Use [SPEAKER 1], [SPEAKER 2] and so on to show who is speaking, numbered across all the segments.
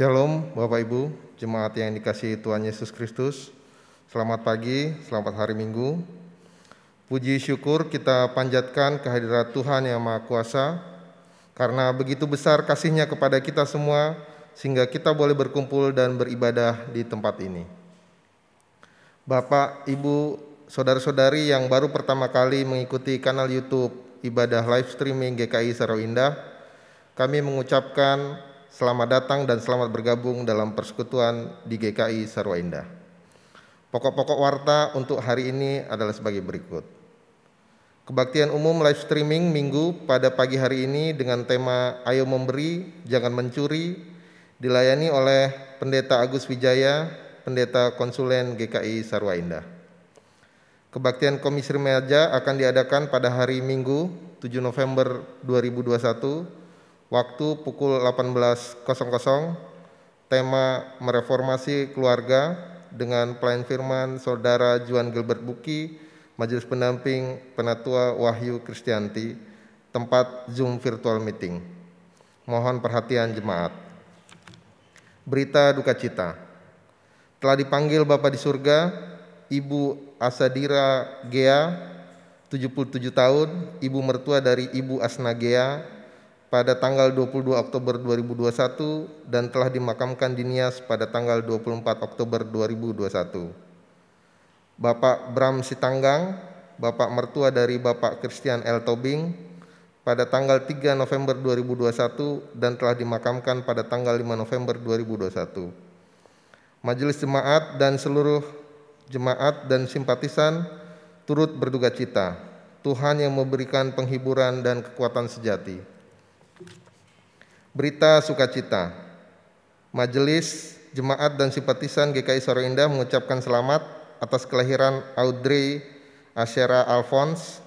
[SPEAKER 1] Shalom Bapak Ibu, jemaat yang dikasihi Tuhan Yesus Kristus. Selamat pagi, selamat hari Minggu. Puji syukur kita panjatkan kehadirat Tuhan yang Maha Kuasa karena begitu besar kasihnya kepada kita semua sehingga kita boleh berkumpul dan beribadah di tempat ini. Bapak, Ibu, saudara-saudari yang baru pertama kali mengikuti kanal YouTube ibadah live streaming GKI Indah, kami mengucapkan selamat datang dan selamat bergabung dalam persekutuan di GKI Sarwa Indah. Pokok-pokok warta untuk hari ini adalah sebagai berikut. Kebaktian umum live streaming minggu pada pagi hari ini dengan tema Ayo Memberi, Jangan Mencuri, dilayani oleh Pendeta Agus Wijaya, Pendeta Konsulen GKI Sarwa Indah. Kebaktian Komisi Remaja akan diadakan pada hari Minggu 7 November 2021 waktu pukul 18.00 tema mereformasi keluarga dengan pelayan firman Saudara Juan Gilbert Buki Majelis Pendamping Penatua Wahyu Kristianti tempat Zoom virtual meeting. Mohon perhatian jemaat. Berita duka cita. Telah dipanggil Bapak di surga Ibu Asadira Gea 77 tahun ibu mertua dari Ibu Asna Gea pada tanggal 22 Oktober 2021 dan telah dimakamkan di Nias pada tanggal 24 Oktober 2021. Bapak Bram Sitanggang, Bapak mertua dari Bapak Christian L. Tobing pada tanggal 3 November 2021 dan telah dimakamkan pada tanggal 5 November 2021. Majelis Jemaat dan seluruh jemaat dan simpatisan turut berduka cita. Tuhan yang memberikan penghiburan dan kekuatan sejati. Berita sukacita. Majelis Jemaat dan Simpatisan GKI Soro Indah mengucapkan selamat atas kelahiran Audrey Asyera Alphonse,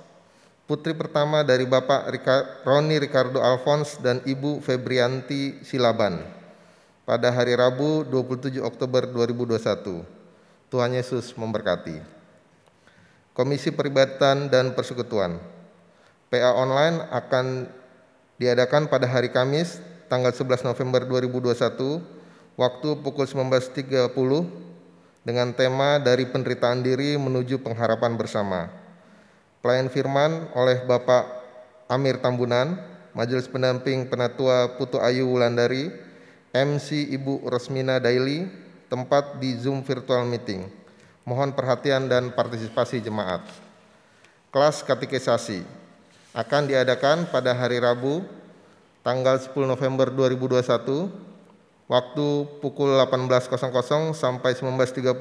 [SPEAKER 1] putri pertama dari Bapak Roni Ricardo Alphonse dan Ibu Febrianti Silaban pada hari Rabu 27 Oktober 2021. Tuhan Yesus memberkati. Komisi Peribadatan dan Persekutuan PA online akan diadakan pada hari Kamis tanggal 11 November 2021 waktu pukul 19.30 dengan tema dari penderitaan diri menuju pengharapan bersama. Pelayan firman oleh Bapak Amir Tambunan, Majelis Pendamping Penatua Putu Ayu Wulandari, MC Ibu Rosmina Daily, tempat di Zoom virtual meeting. Mohon perhatian dan partisipasi jemaat. Kelas katekisasi akan diadakan pada hari Rabu tanggal 10 November 2021 waktu pukul 18.00 sampai 19.30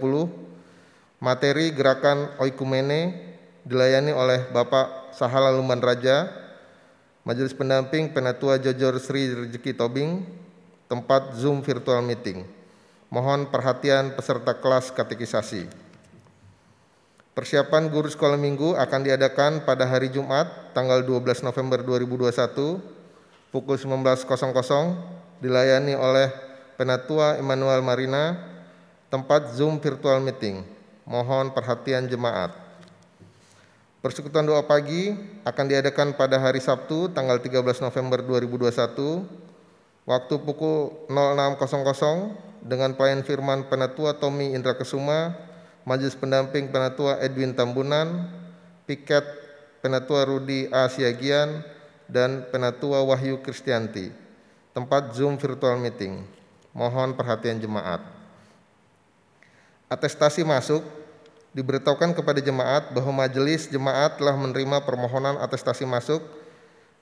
[SPEAKER 1] materi gerakan oikumene dilayani oleh Bapak Sahala Lumban Raja Majelis Pendamping Penatua Jojor Sri Rezeki Tobing tempat Zoom virtual meeting. Mohon perhatian peserta kelas katekisasi. Persiapan guru sekolah minggu akan diadakan pada hari Jumat tanggal 12 November 2021 pukul 19.00 dilayani oleh Penatua Immanuel Marina, tempat Zoom virtual meeting. Mohon perhatian jemaat. Persekutuan doa pagi akan diadakan pada hari Sabtu tanggal 13 November 2021 waktu pukul 06.00 dengan pelayan firman Penatua Tommy Indra Kesuma, Majelis Pendamping Penatua Edwin Tambunan, Piket Penatua Rudi A. Siagian, dan Penatua Wahyu Kristianti, tempat Zoom virtual meeting. Mohon perhatian jemaat. Atestasi masuk diberitahukan kepada jemaat bahwa majelis jemaat telah menerima permohonan atestasi masuk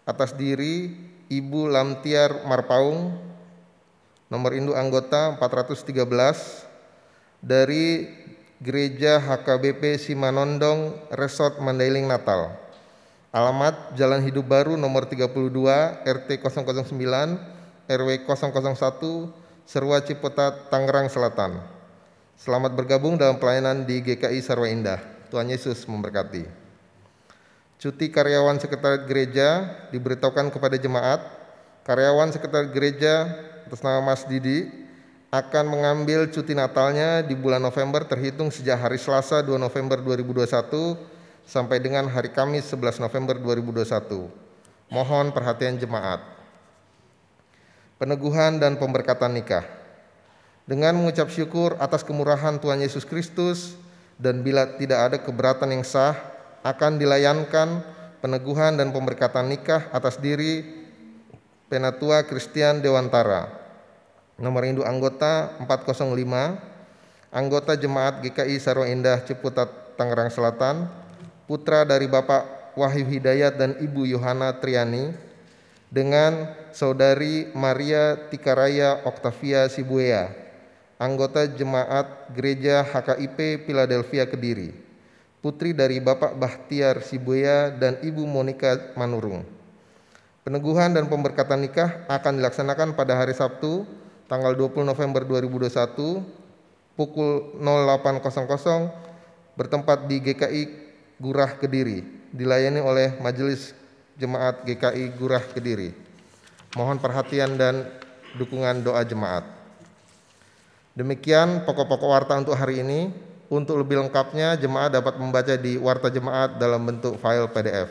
[SPEAKER 1] atas diri Ibu Lamtiar Marpaung, nomor induk anggota 413 dari Gereja HKBP Simanondong Resort Mandailing Natal Alamat Jalan Hidup Baru nomor 32 RT 009 RW 001 Serua Ciputat Tangerang Selatan. Selamat bergabung dalam pelayanan di GKI Sarwa Indah. Tuhan Yesus memberkati. Cuti karyawan sekretariat gereja diberitahukan kepada jemaat. Karyawan sekretariat gereja atas nama Mas Didi akan mengambil cuti Natalnya di bulan November terhitung sejak hari Selasa 2 November 2021 sampai dengan hari Kamis 11 November 2021. Mohon perhatian jemaat. Peneguhan dan pemberkatan nikah. Dengan mengucap syukur atas kemurahan Tuhan Yesus Kristus dan bila tidak ada keberatan yang sah akan dilayankan peneguhan dan pemberkatan nikah atas diri Penatua Christian Dewantara. Nomor induk anggota 405, anggota Jemaat GKI Saro Indah Ciputat Tangerang Selatan, putra dari Bapak Wahyu Hidayat dan Ibu Yohana Triani, dengan Saudari Maria Tikaraya Octavia Sibuea, anggota Jemaat Gereja HKIP Philadelphia Kediri, putri dari Bapak Bahtiar Sibuea dan Ibu Monica Manurung. Peneguhan dan pemberkatan nikah akan dilaksanakan pada hari Sabtu, tanggal 20 November 2021 pukul 08.00 bertempat di GKI Gurah Kediri, dilayani oleh Majelis Jemaat GKI Gurah Kediri. Mohon perhatian dan dukungan doa jemaat. Demikian pokok-pokok warta untuk hari ini. Untuk lebih lengkapnya, jemaat dapat membaca di warta jemaat dalam bentuk file PDF.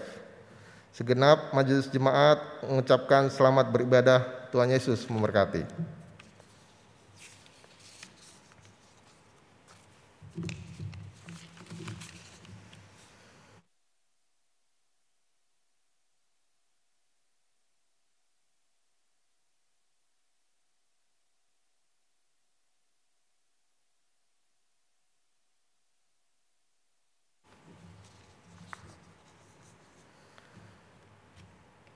[SPEAKER 1] Segenap majelis jemaat mengucapkan selamat beribadah. Tuhan Yesus memberkati.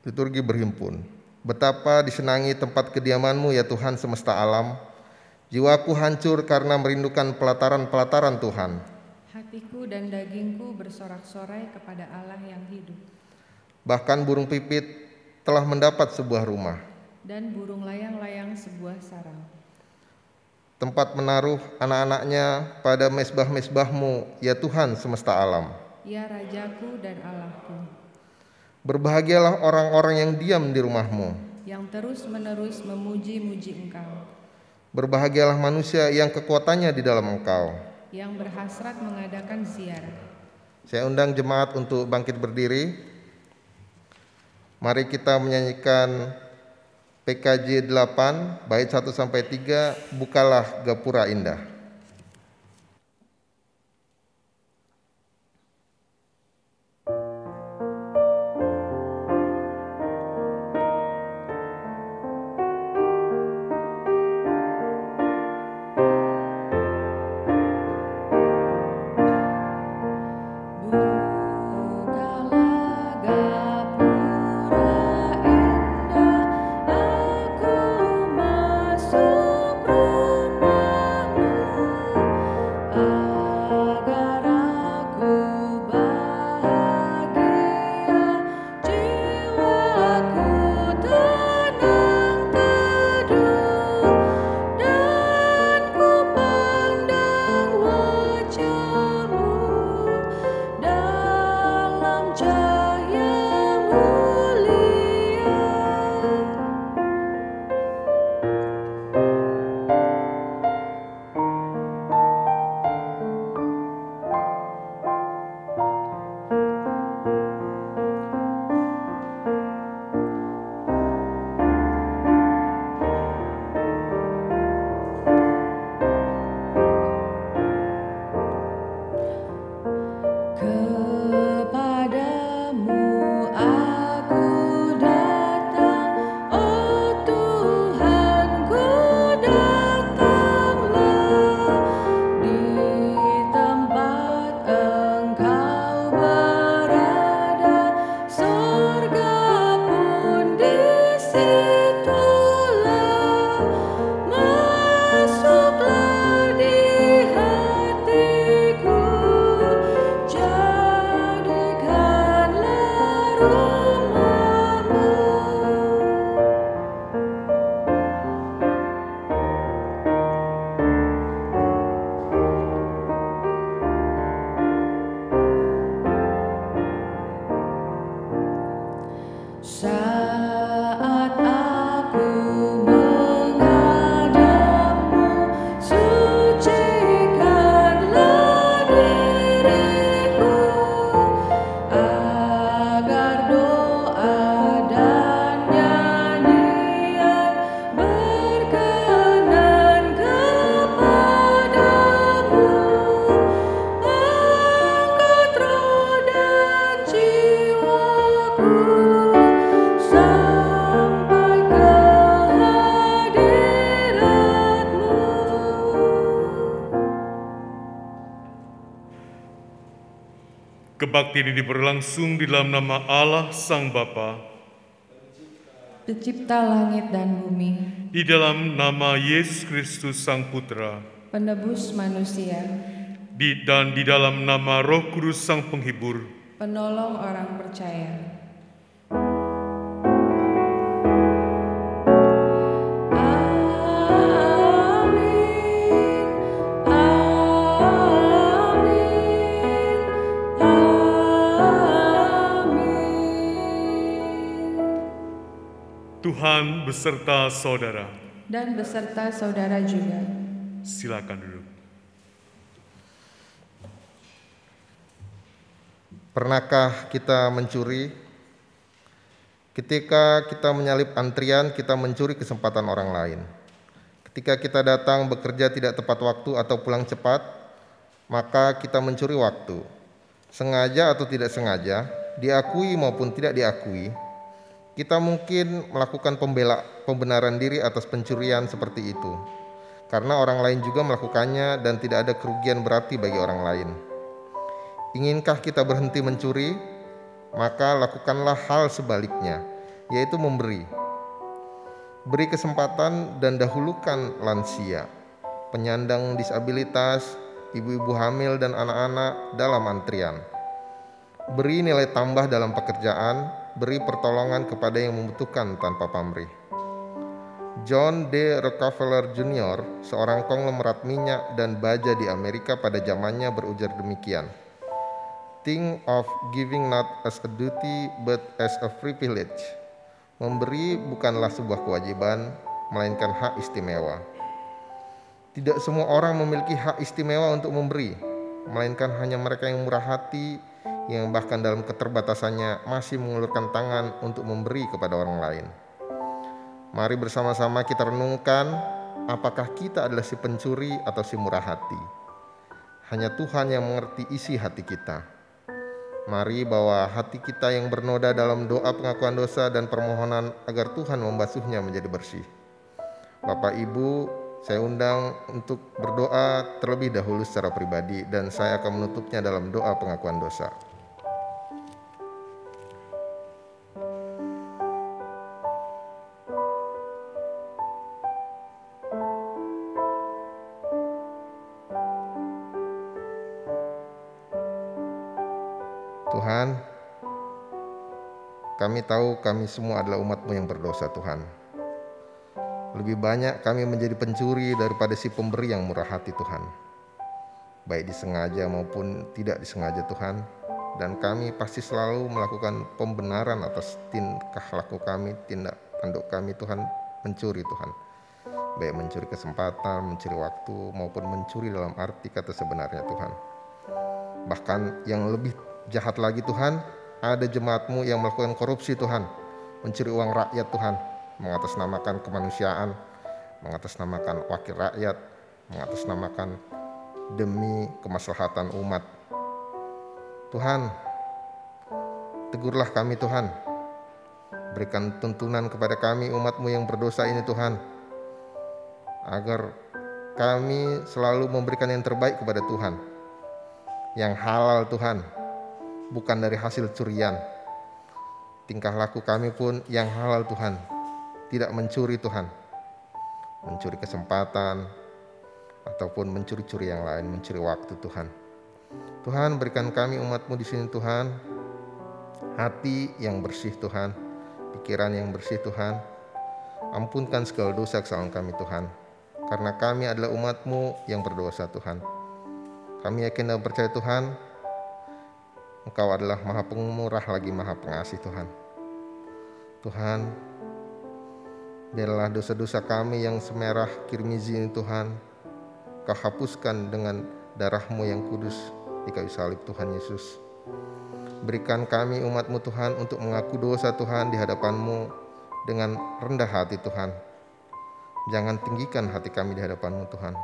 [SPEAKER 1] Liturgi berhimpun. Betapa disenangi tempat kediamanmu ya Tuhan semesta alam. Jiwaku hancur karena merindukan pelataran-pelataran Tuhan.
[SPEAKER 2] Hatiku dan dagingku bersorak-sorai kepada Allah yang hidup.
[SPEAKER 1] Bahkan burung pipit telah mendapat sebuah rumah.
[SPEAKER 2] Dan burung layang-layang sebuah sarang.
[SPEAKER 1] Tempat menaruh anak-anaknya pada mesbah-mesbahmu ya Tuhan semesta alam.
[SPEAKER 2] Ya Rajaku dan Allahku.
[SPEAKER 1] Berbahagialah orang-orang yang diam di rumahmu.
[SPEAKER 2] Yang terus-menerus memuji-muji engkau.
[SPEAKER 1] Berbahagialah manusia yang kekuatannya di dalam engkau.
[SPEAKER 2] Yang berhasrat mengadakan ziarah.
[SPEAKER 1] Saya undang jemaat untuk bangkit berdiri. Mari kita menyanyikan PKJ 8 bait 1 sampai 3 bukalah gapura indah.
[SPEAKER 3] Kebaktian ini berlangsung di dalam nama Allah Sang Bapa,
[SPEAKER 2] Pencipta langit dan bumi,
[SPEAKER 3] di dalam nama Yesus Kristus Sang Putra,
[SPEAKER 2] penebus manusia,
[SPEAKER 3] di, dan di dalam nama Roh Kudus Sang Penghibur,
[SPEAKER 2] penolong orang percaya.
[SPEAKER 3] Tuhan beserta saudara.
[SPEAKER 2] Dan beserta saudara juga.
[SPEAKER 3] Silakan duduk.
[SPEAKER 1] Pernahkah kita mencuri? Ketika kita menyalip antrian, kita mencuri kesempatan orang lain. Ketika kita datang bekerja tidak tepat waktu atau pulang cepat, maka kita mencuri waktu. Sengaja atau tidak sengaja, diakui maupun tidak diakui, kita mungkin melakukan pembela pembenaran diri atas pencurian seperti itu. Karena orang lain juga melakukannya dan tidak ada kerugian berarti bagi orang lain. Inginkah kita berhenti mencuri? Maka lakukanlah hal sebaliknya, yaitu memberi. Beri kesempatan dan dahulukan lansia, penyandang disabilitas, ibu-ibu hamil dan anak-anak dalam antrian. Beri nilai tambah dalam pekerjaan, beri pertolongan kepada yang membutuhkan tanpa pamrih. John D. Rockefeller Jr., seorang konglomerat minyak dan baja di Amerika pada zamannya berujar demikian. Think of giving not as a duty but as a privilege. Memberi bukanlah sebuah kewajiban, melainkan hak istimewa. Tidak semua orang memiliki hak istimewa untuk memberi, melainkan hanya mereka yang murah hati yang bahkan dalam keterbatasannya masih mengulurkan tangan untuk memberi kepada orang lain. Mari bersama-sama kita renungkan apakah kita adalah si pencuri atau si murah hati. Hanya Tuhan yang mengerti isi hati kita. Mari bawa hati kita yang bernoda dalam doa pengakuan dosa dan permohonan agar Tuhan membasuhnya menjadi bersih. Bapak Ibu, saya undang untuk berdoa terlebih dahulu secara pribadi dan saya akan menutupnya dalam doa pengakuan dosa. Kami tahu kami semua adalah umatmu yang berdosa Tuhan. Lebih banyak kami menjadi pencuri daripada si pemberi yang murah hati Tuhan. Baik disengaja maupun tidak disengaja Tuhan. Dan kami pasti selalu melakukan pembenaran atas tingkah laku kami, tindak tanduk kami Tuhan mencuri Tuhan. Baik mencuri kesempatan, mencuri waktu maupun mencuri dalam arti kata sebenarnya Tuhan. Bahkan yang lebih jahat lagi Tuhan, ada jemaatmu yang melakukan korupsi Tuhan, mencuri uang rakyat Tuhan, mengatasnamakan kemanusiaan, mengatasnamakan wakil rakyat, mengatasnamakan demi kemaslahatan umat. Tuhan, tegurlah kami Tuhan, berikan tuntunan kepada kami umatmu yang berdosa ini Tuhan, agar kami selalu memberikan yang terbaik kepada Tuhan, yang halal Tuhan, bukan dari hasil curian. Tingkah laku kami pun yang halal Tuhan, tidak mencuri Tuhan, mencuri kesempatan, ataupun mencuri-curi yang lain, mencuri waktu Tuhan. Tuhan berikan kami umatmu di sini Tuhan, hati yang bersih Tuhan, pikiran yang bersih Tuhan, ampunkan segala dosa kesalahan kami Tuhan, karena kami adalah umatmu yang berdosa Tuhan. Kami yakin dan percaya Tuhan, Engkau adalah maha pemurah lagi maha pengasih Tuhan. Tuhan, biarlah dosa-dosa kami yang semerah kirmizi ini Tuhan, Kau hapuskan dengan darahmu yang kudus di kayu salib Tuhan Yesus. Berikan kami umatmu Tuhan untuk mengaku dosa Tuhan di hadapanmu dengan rendah hati Tuhan. Jangan tinggikan hati kami di hadapanmu Tuhan.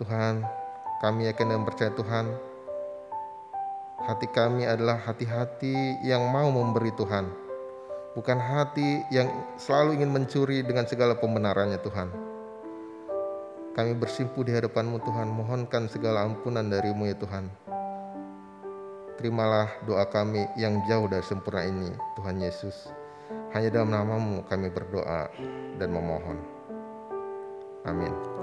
[SPEAKER 1] Tuhan, kami yakin dan percaya Tuhan, hati kami adalah hati-hati yang mau memberi Tuhan. Bukan hati yang selalu ingin mencuri dengan segala pembenarannya Tuhan. Kami bersimpuh di hadapanmu Tuhan, mohonkan segala ampunan darimu ya Tuhan.
[SPEAKER 4] terimalah doa kami yang jauh dari sempurna ini, Tuhan Yesus. Hanya dalam namamu kami berdoa dan memohon. Amin.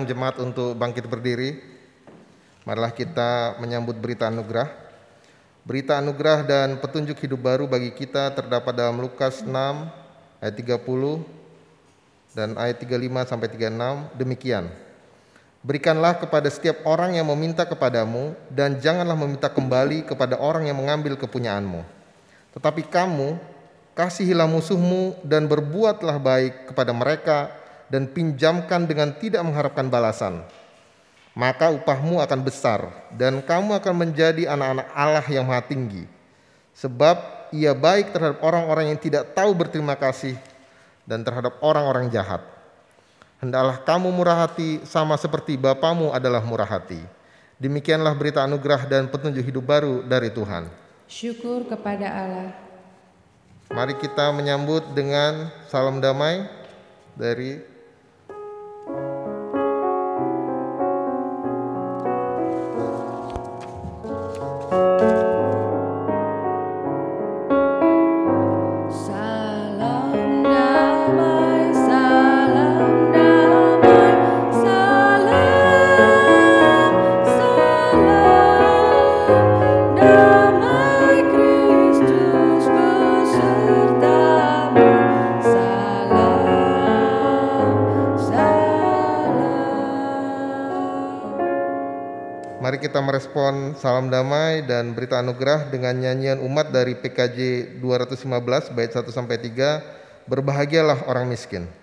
[SPEAKER 4] Saya undang jemaat untuk bangkit berdiri. Marilah kita menyambut berita anugerah. Berita anugerah dan petunjuk hidup baru bagi kita terdapat dalam Lukas 6 ayat 30 dan ayat 35 sampai 36 demikian. Berikanlah kepada setiap orang yang meminta kepadamu dan janganlah meminta kembali kepada orang yang mengambil kepunyaanmu. Tetapi kamu kasihilah musuhmu dan berbuatlah baik kepada mereka dan pinjamkan dengan tidak mengharapkan balasan. Maka upahmu akan besar dan kamu akan menjadi anak-anak Allah yang maha tinggi. Sebab ia baik terhadap orang-orang yang tidak tahu berterima kasih dan terhadap orang-orang jahat. Hendaklah kamu murah hati sama seperti Bapamu adalah murah hati. Demikianlah berita anugerah dan petunjuk hidup baru dari Tuhan.
[SPEAKER 5] Syukur kepada Allah.
[SPEAKER 4] Mari kita menyambut dengan salam damai dari
[SPEAKER 1] Salam
[SPEAKER 4] merespon salam damai dan berita anugerah dengan nyanyian umat dari PKJ 215 bait 1 sampai 3. Berbahagialah orang miskin.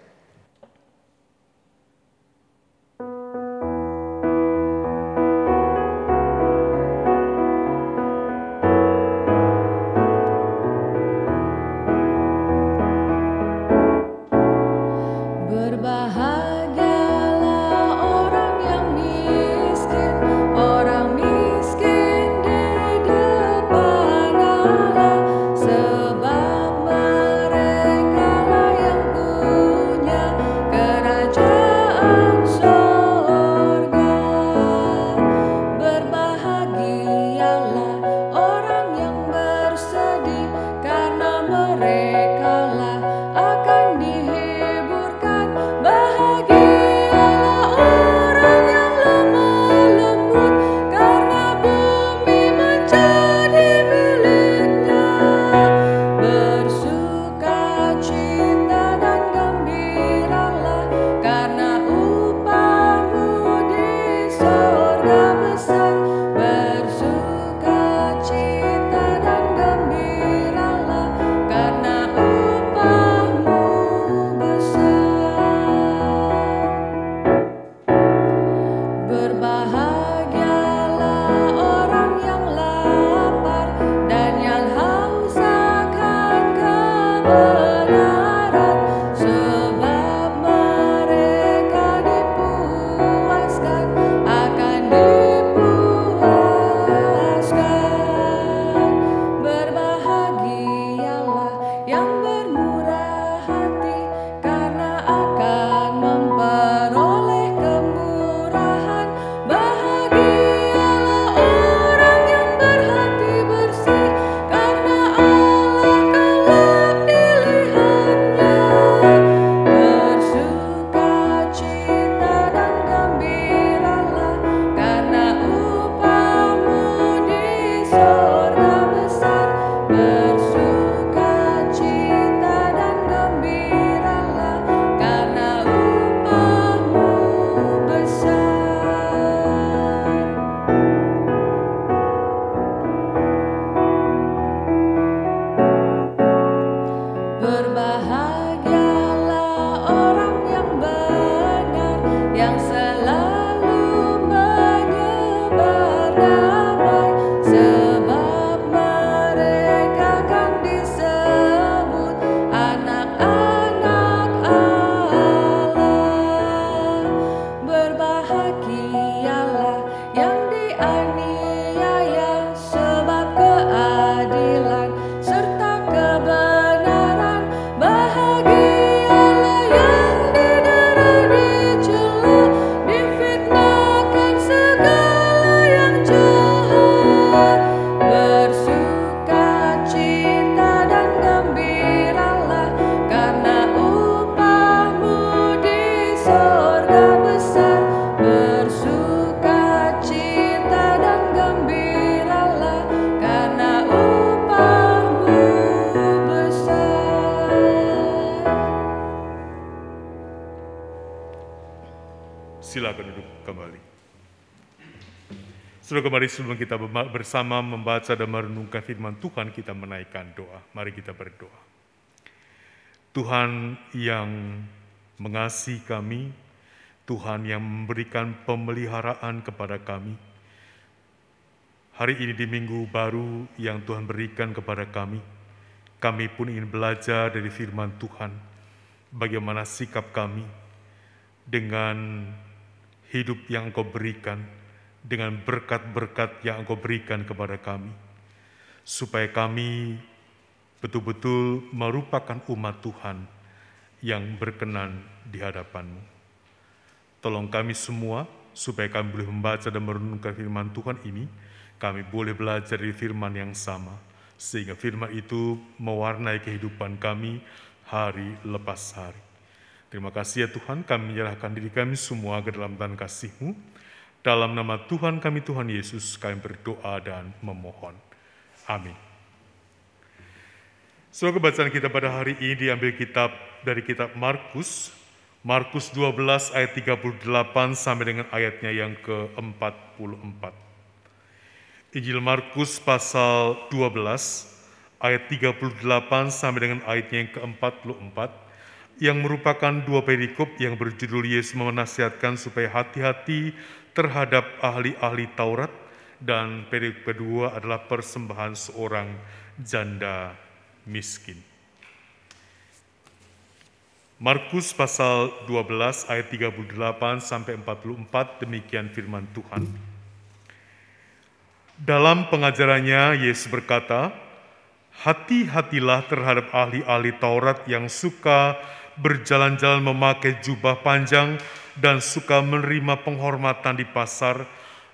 [SPEAKER 3] Sudah kembali sebelum kita bersama membaca dan merenungkan firman Tuhan, kita menaikkan doa. Mari kita berdoa. Tuhan yang mengasihi kami, Tuhan yang memberikan pemeliharaan kepada kami. Hari ini di minggu baru yang Tuhan berikan kepada kami, kami pun ingin belajar dari firman Tuhan, bagaimana sikap kami dengan hidup yang Engkau berikan, dengan berkat-berkat yang Engkau berikan kepada kami, supaya kami betul-betul merupakan umat Tuhan yang berkenan di hadapan-Mu. Tolong kami semua supaya kami boleh membaca dan merenungkan firman Tuhan ini, kami boleh belajar dari firman yang sama, sehingga firman itu mewarnai kehidupan kami hari lepas hari. Terima kasih ya Tuhan, kami menyerahkan diri kami semua ke dalam tangan kasih-Mu. Dalam nama Tuhan kami, Tuhan Yesus, kami berdoa dan memohon. Amin. Semoga bacaan kita pada hari ini diambil kitab dari kitab Markus, Markus 12 ayat 38 sampai dengan ayatnya yang ke-44. Injil Markus pasal 12 ayat 38 sampai dengan ayatnya yang ke-44 yang merupakan dua perikop yang berjudul Yesus menasihatkan supaya hati-hati terhadap ahli-ahli Taurat dan perikop kedua adalah persembahan seorang janda miskin. Markus pasal 12 ayat 38 sampai 44 demikian firman Tuhan. Dalam pengajarannya Yesus berkata, "Hati-hatilah terhadap ahli-ahli Taurat yang suka berjalan-jalan memakai jubah panjang dan suka menerima penghormatan di pasar,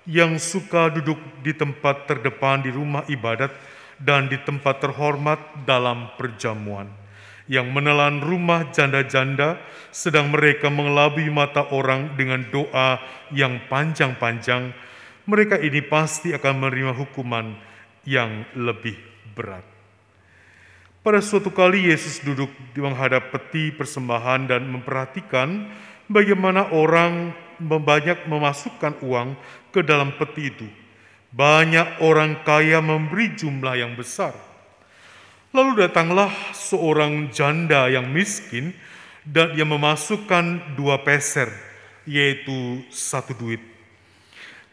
[SPEAKER 3] yang suka duduk di tempat terdepan di rumah ibadat dan di tempat terhormat dalam perjamuan, yang menelan rumah janda-janda, sedang mereka mengelabui mata orang dengan doa yang panjang-panjang, mereka ini pasti akan menerima hukuman yang lebih berat. Pada suatu kali Yesus duduk menghadap peti persembahan dan memperhatikan bagaimana orang banyak memasukkan uang ke dalam peti itu. Banyak orang kaya memberi jumlah yang besar. Lalu datanglah seorang janda yang miskin dan yang memasukkan dua peser, yaitu satu duit.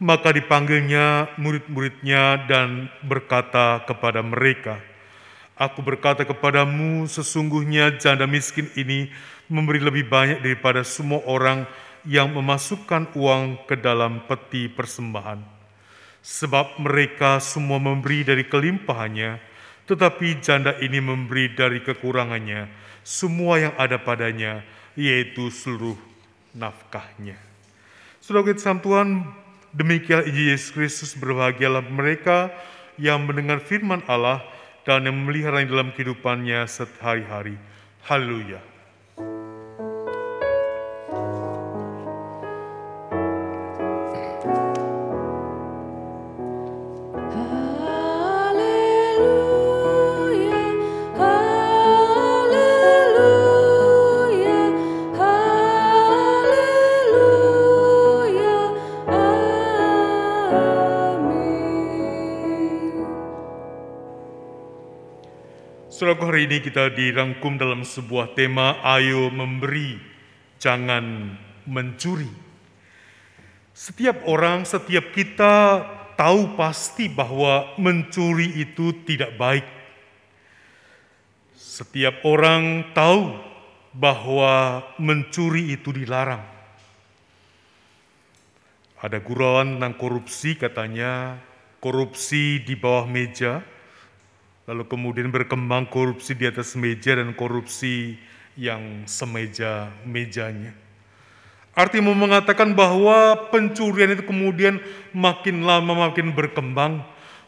[SPEAKER 3] Maka dipanggilnya murid-muridnya dan berkata kepada mereka, Aku berkata kepadamu, sesungguhnya janda miskin ini memberi lebih banyak daripada semua orang yang memasukkan uang ke dalam peti persembahan. Sebab mereka semua memberi dari kelimpahannya, tetapi janda ini memberi dari kekurangannya semua yang ada padanya, yaitu seluruh nafkahnya. Saudara kita Tuhan, demikian Yesus Kristus berbahagialah mereka yang mendengar firman Allah dan yang memelihara dalam kehidupannya sehari-hari. Haleluya, Saudaraku hari ini kita dirangkum dalam sebuah tema Ayo memberi, jangan mencuri. Setiap orang, setiap kita tahu pasti bahwa mencuri itu tidak baik. Setiap orang tahu bahwa mencuri itu dilarang. Ada gurauan tentang korupsi katanya, korupsi di bawah meja, lalu kemudian berkembang korupsi di atas meja dan korupsi yang semeja mejanya. Artinya mau mengatakan bahwa pencurian itu kemudian makin lama makin berkembang,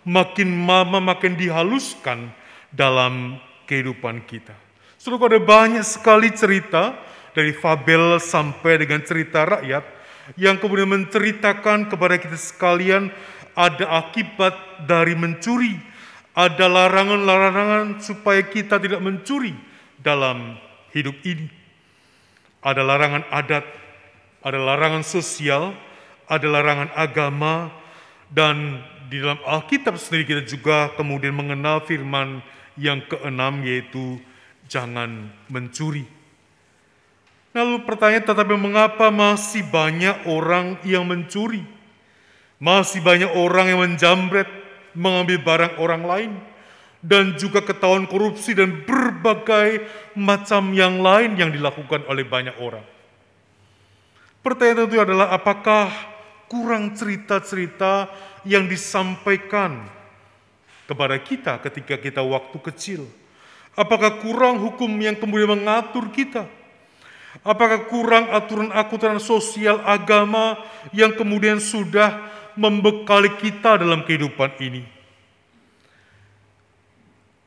[SPEAKER 3] makin lama makin dihaluskan dalam kehidupan kita. Sudah ada banyak sekali cerita dari fabel sampai dengan cerita rakyat yang kemudian menceritakan kepada kita sekalian ada akibat dari mencuri, ada larangan-larangan supaya kita tidak mencuri dalam hidup ini. Ada larangan adat, ada larangan sosial, ada larangan agama, dan di dalam Alkitab sendiri kita juga kemudian mengenal firman yang keenam yaitu jangan mencuri. Lalu pertanyaan tetapi mengapa masih banyak orang yang mencuri? Masih banyak orang yang menjamret, mengambil barang orang lain, dan juga ketahuan korupsi dan berbagai macam yang lain yang dilakukan oleh banyak orang. Pertanyaan tentu adalah apakah kurang cerita-cerita yang disampaikan kepada kita ketika kita waktu kecil? Apakah kurang hukum yang kemudian mengatur kita? Apakah kurang aturan-aturan sosial agama yang kemudian sudah membekali kita dalam kehidupan ini?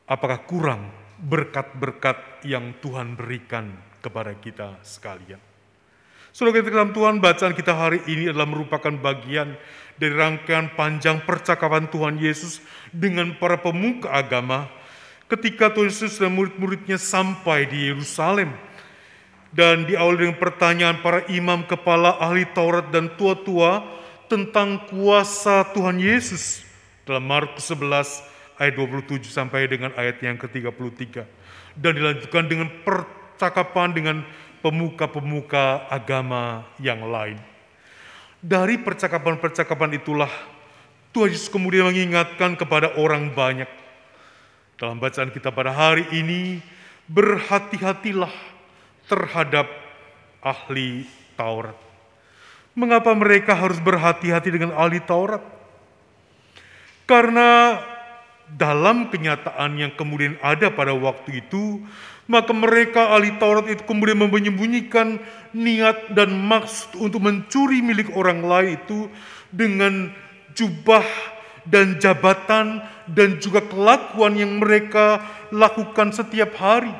[SPEAKER 3] Apakah kurang berkat-berkat yang Tuhan berikan kepada kita sekalian? Saudara kita dalam Tuhan, bacaan kita hari ini adalah merupakan bagian dari rangkaian panjang percakapan Tuhan Yesus dengan para pemuka agama ketika Tuhan Yesus dan murid-muridnya sampai di Yerusalem dan diawali dengan pertanyaan para imam kepala ahli Taurat dan tua-tua tentang kuasa Tuhan Yesus dalam Markus 11 ayat 27 sampai dengan ayat yang ke-33 dan dilanjutkan dengan percakapan dengan pemuka-pemuka agama yang lain. Dari percakapan-percakapan itulah Tuhan Yesus kemudian mengingatkan kepada orang banyak. Dalam bacaan kita pada hari ini, berhati-hatilah terhadap ahli Taurat. Mengapa mereka harus berhati-hati dengan ahli Taurat? Karena dalam kenyataan yang kemudian ada pada waktu itu, maka mereka ahli Taurat itu kemudian menyembunyikan niat dan maksud untuk mencuri milik orang lain itu dengan jubah dan jabatan dan juga kelakuan yang mereka lakukan setiap hari.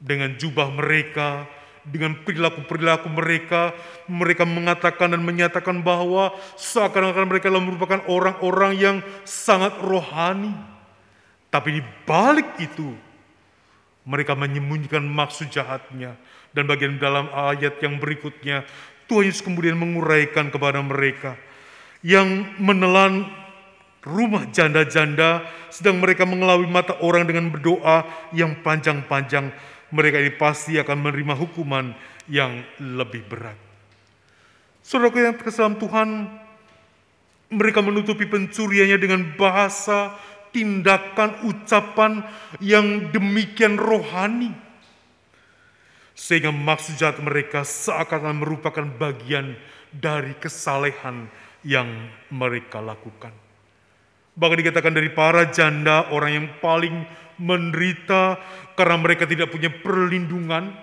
[SPEAKER 3] Dengan jubah mereka, dengan perilaku-perilaku mereka, mereka mengatakan dan menyatakan bahwa seakan-akan mereka merupakan orang-orang yang sangat rohani. Tapi di balik itu, mereka menyembunyikan maksud jahatnya. Dan bagian dalam ayat yang berikutnya, Tuhan Yesus kemudian menguraikan kepada mereka yang menelan rumah janda-janda, sedang mereka mengelabui mata orang dengan berdoa yang panjang-panjang, mereka ini pasti akan menerima hukuman yang lebih berat. Saudara yang dalam Tuhan, mereka menutupi pencuriannya dengan bahasa, tindakan, ucapan yang demikian rohani. Sehingga maksud jahat mereka seakan merupakan bagian dari kesalehan yang mereka lakukan. Bahkan dikatakan dari para janda, orang yang paling menderita karena mereka tidak punya perlindungan,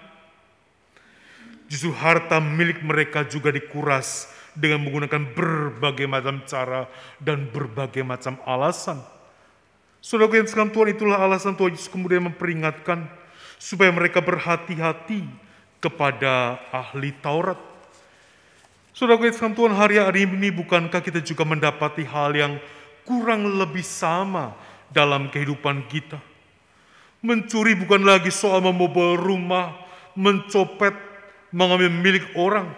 [SPEAKER 3] justru harta milik mereka juga dikuras dengan menggunakan berbagai macam cara dan berbagai macam alasan. Saudara yang sekalian Tuhan itulah alasan Tuhan Yesus kemudian memperingatkan supaya mereka berhati-hati kepada ahli Taurat. Saudara yang sekalian Tuhan hari hari ini bukankah kita juga mendapati hal yang kurang lebih sama dalam kehidupan kita? Mencuri bukan lagi soal membobol rumah, mencopet, mengambil milik orang.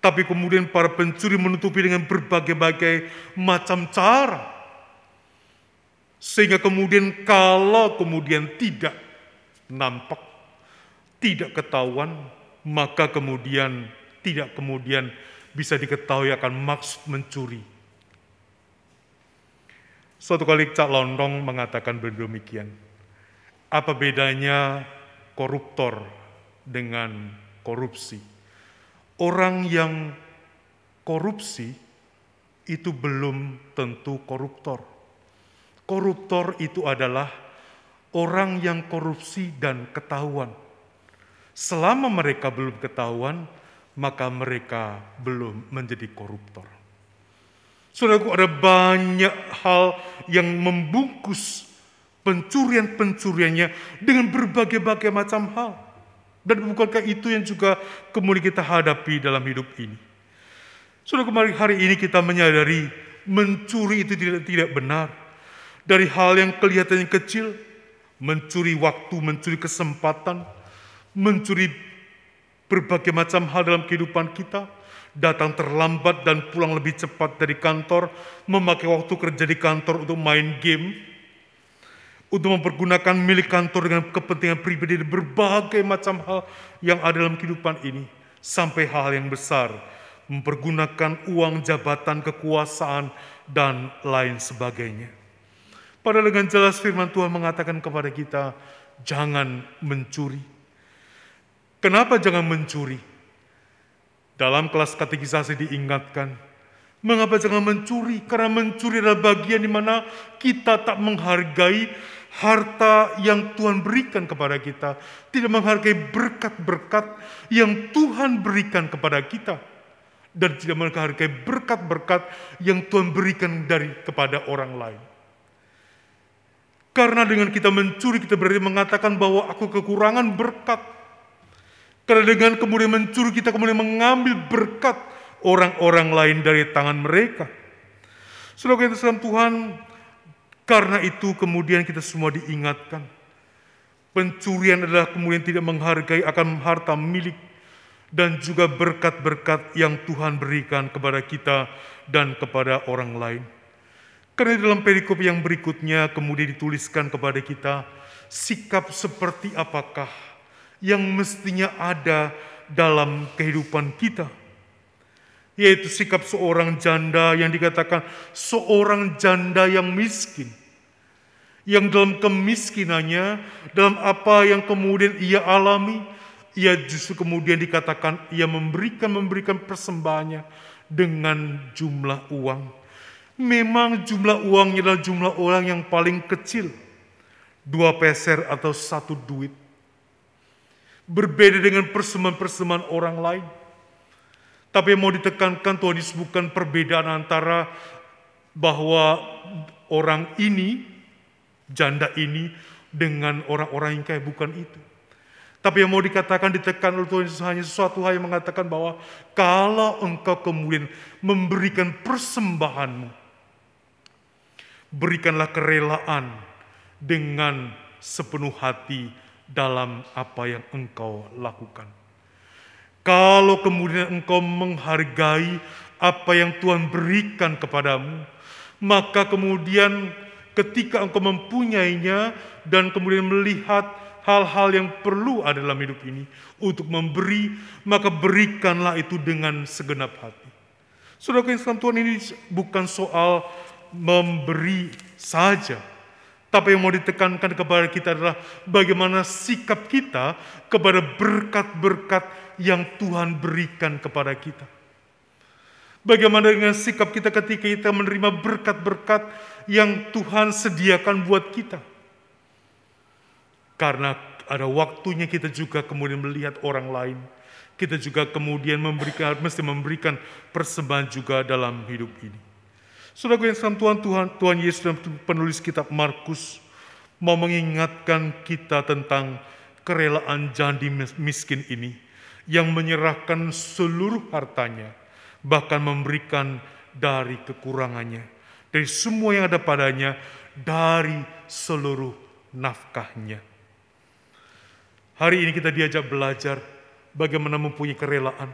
[SPEAKER 3] Tapi kemudian para pencuri menutupi dengan berbagai-bagai macam cara. Sehingga kemudian kalau kemudian tidak nampak, tidak ketahuan, maka kemudian tidak kemudian bisa diketahui akan maksud mencuri. Suatu kali Cak Londong mengatakan demikian. Apa bedanya koruptor dengan korupsi? Orang yang korupsi itu belum tentu koruptor. Koruptor itu adalah orang yang korupsi dan ketahuan. Selama mereka belum ketahuan, maka mereka belum menjadi koruptor. Saudaraku, ada banyak hal yang membungkus pencurian-pencuriannya dengan berbagai-bagai macam hal. Dan bukankah itu yang juga kemudian kita hadapi dalam hidup ini? Sudah kemarin hari ini kita menyadari mencuri itu tidak tidak benar. Dari hal yang kelihatannya kecil, mencuri waktu, mencuri kesempatan, mencuri berbagai macam hal dalam kehidupan kita, datang terlambat dan pulang lebih cepat dari kantor, memakai waktu kerja di kantor untuk main game, untuk mempergunakan milik kantor dengan kepentingan pribadi dan berbagai macam hal yang ada dalam kehidupan ini, sampai hal yang besar, mempergunakan uang jabatan, kekuasaan, dan lain sebagainya. Padahal dengan jelas firman Tuhan mengatakan kepada kita, jangan mencuri. Kenapa jangan mencuri? Dalam kelas katekisasi diingatkan, mengapa jangan mencuri? Karena mencuri adalah bagian di mana kita tak menghargai harta yang Tuhan berikan kepada kita, tidak menghargai berkat-berkat yang Tuhan berikan kepada kita, dan tidak menghargai berkat-berkat yang Tuhan berikan dari kepada orang lain. Karena dengan kita mencuri, kita berarti mengatakan bahwa aku kekurangan berkat. Karena dengan kemudian mencuri, kita kemudian mengambil berkat orang-orang lain dari tangan mereka. Saudara kita Tuhan, karena itu kemudian kita semua diingatkan. Pencurian adalah kemudian tidak menghargai akan harta milik dan juga berkat-berkat yang Tuhan berikan kepada kita dan kepada orang lain. Karena dalam perikop yang berikutnya kemudian dituliskan kepada kita sikap seperti apakah yang mestinya ada dalam kehidupan kita. Yaitu sikap seorang janda yang dikatakan seorang janda yang miskin. Yang dalam kemiskinannya, dalam apa yang kemudian ia alami, ia justru kemudian dikatakan ia memberikan memberikan persembahannya dengan jumlah uang Memang jumlah uangnya adalah jumlah orang yang paling kecil. Dua peser atau satu duit. Berbeda dengan persembahan-persembahan orang lain. Tapi yang mau ditekankan Tuhan Yesus bukan perbedaan antara bahwa orang ini, janda ini, dengan orang-orang yang kaya bukan itu. Tapi yang mau dikatakan ditekan oleh Tuhan Yesus hanya sesuatu hal yang mengatakan bahwa kalau engkau kemudian memberikan persembahanmu berikanlah kerelaan dengan sepenuh hati dalam apa yang engkau lakukan. Kalau kemudian engkau menghargai apa yang Tuhan berikan kepadamu, maka kemudian ketika engkau mempunyainya dan kemudian melihat hal-hal yang perlu ada dalam hidup ini untuk memberi, maka berikanlah itu dengan segenap hati. Saudara yang Tuhan ini bukan soal memberi saja, tapi yang mau ditekankan kepada kita adalah bagaimana sikap kita kepada berkat-berkat yang Tuhan berikan kepada kita. Bagaimana dengan sikap kita ketika kita menerima berkat-berkat yang Tuhan sediakan buat kita. Karena ada waktunya kita juga kemudian melihat orang lain. Kita juga kemudian memberikan, mesti memberikan persembahan juga dalam hidup ini. Saudara yang sama Tuhan, Tuhan, Tuhan Yesus dan penulis kitab Markus mau mengingatkan kita tentang kerelaan jandi miskin ini yang menyerahkan seluruh hartanya, bahkan memberikan dari kekurangannya, dari semua yang ada padanya, dari seluruh nafkahnya. Hari ini kita diajak belajar bagaimana mempunyai kerelaan.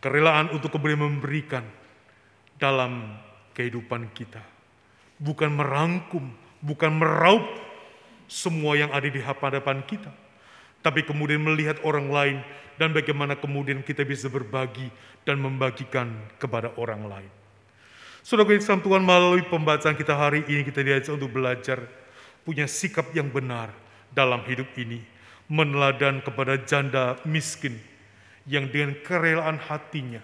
[SPEAKER 3] Kerelaan untuk kembali memberikan dalam kehidupan kita. Bukan merangkum, bukan meraup semua yang ada di hadapan kita. Tapi kemudian melihat orang lain dan bagaimana kemudian kita bisa berbagi dan membagikan kepada orang lain. Saudara yang Tuhan melalui pembacaan kita hari ini kita diajak untuk belajar punya sikap yang benar dalam hidup ini. Meneladan kepada janda miskin yang dengan kerelaan hatinya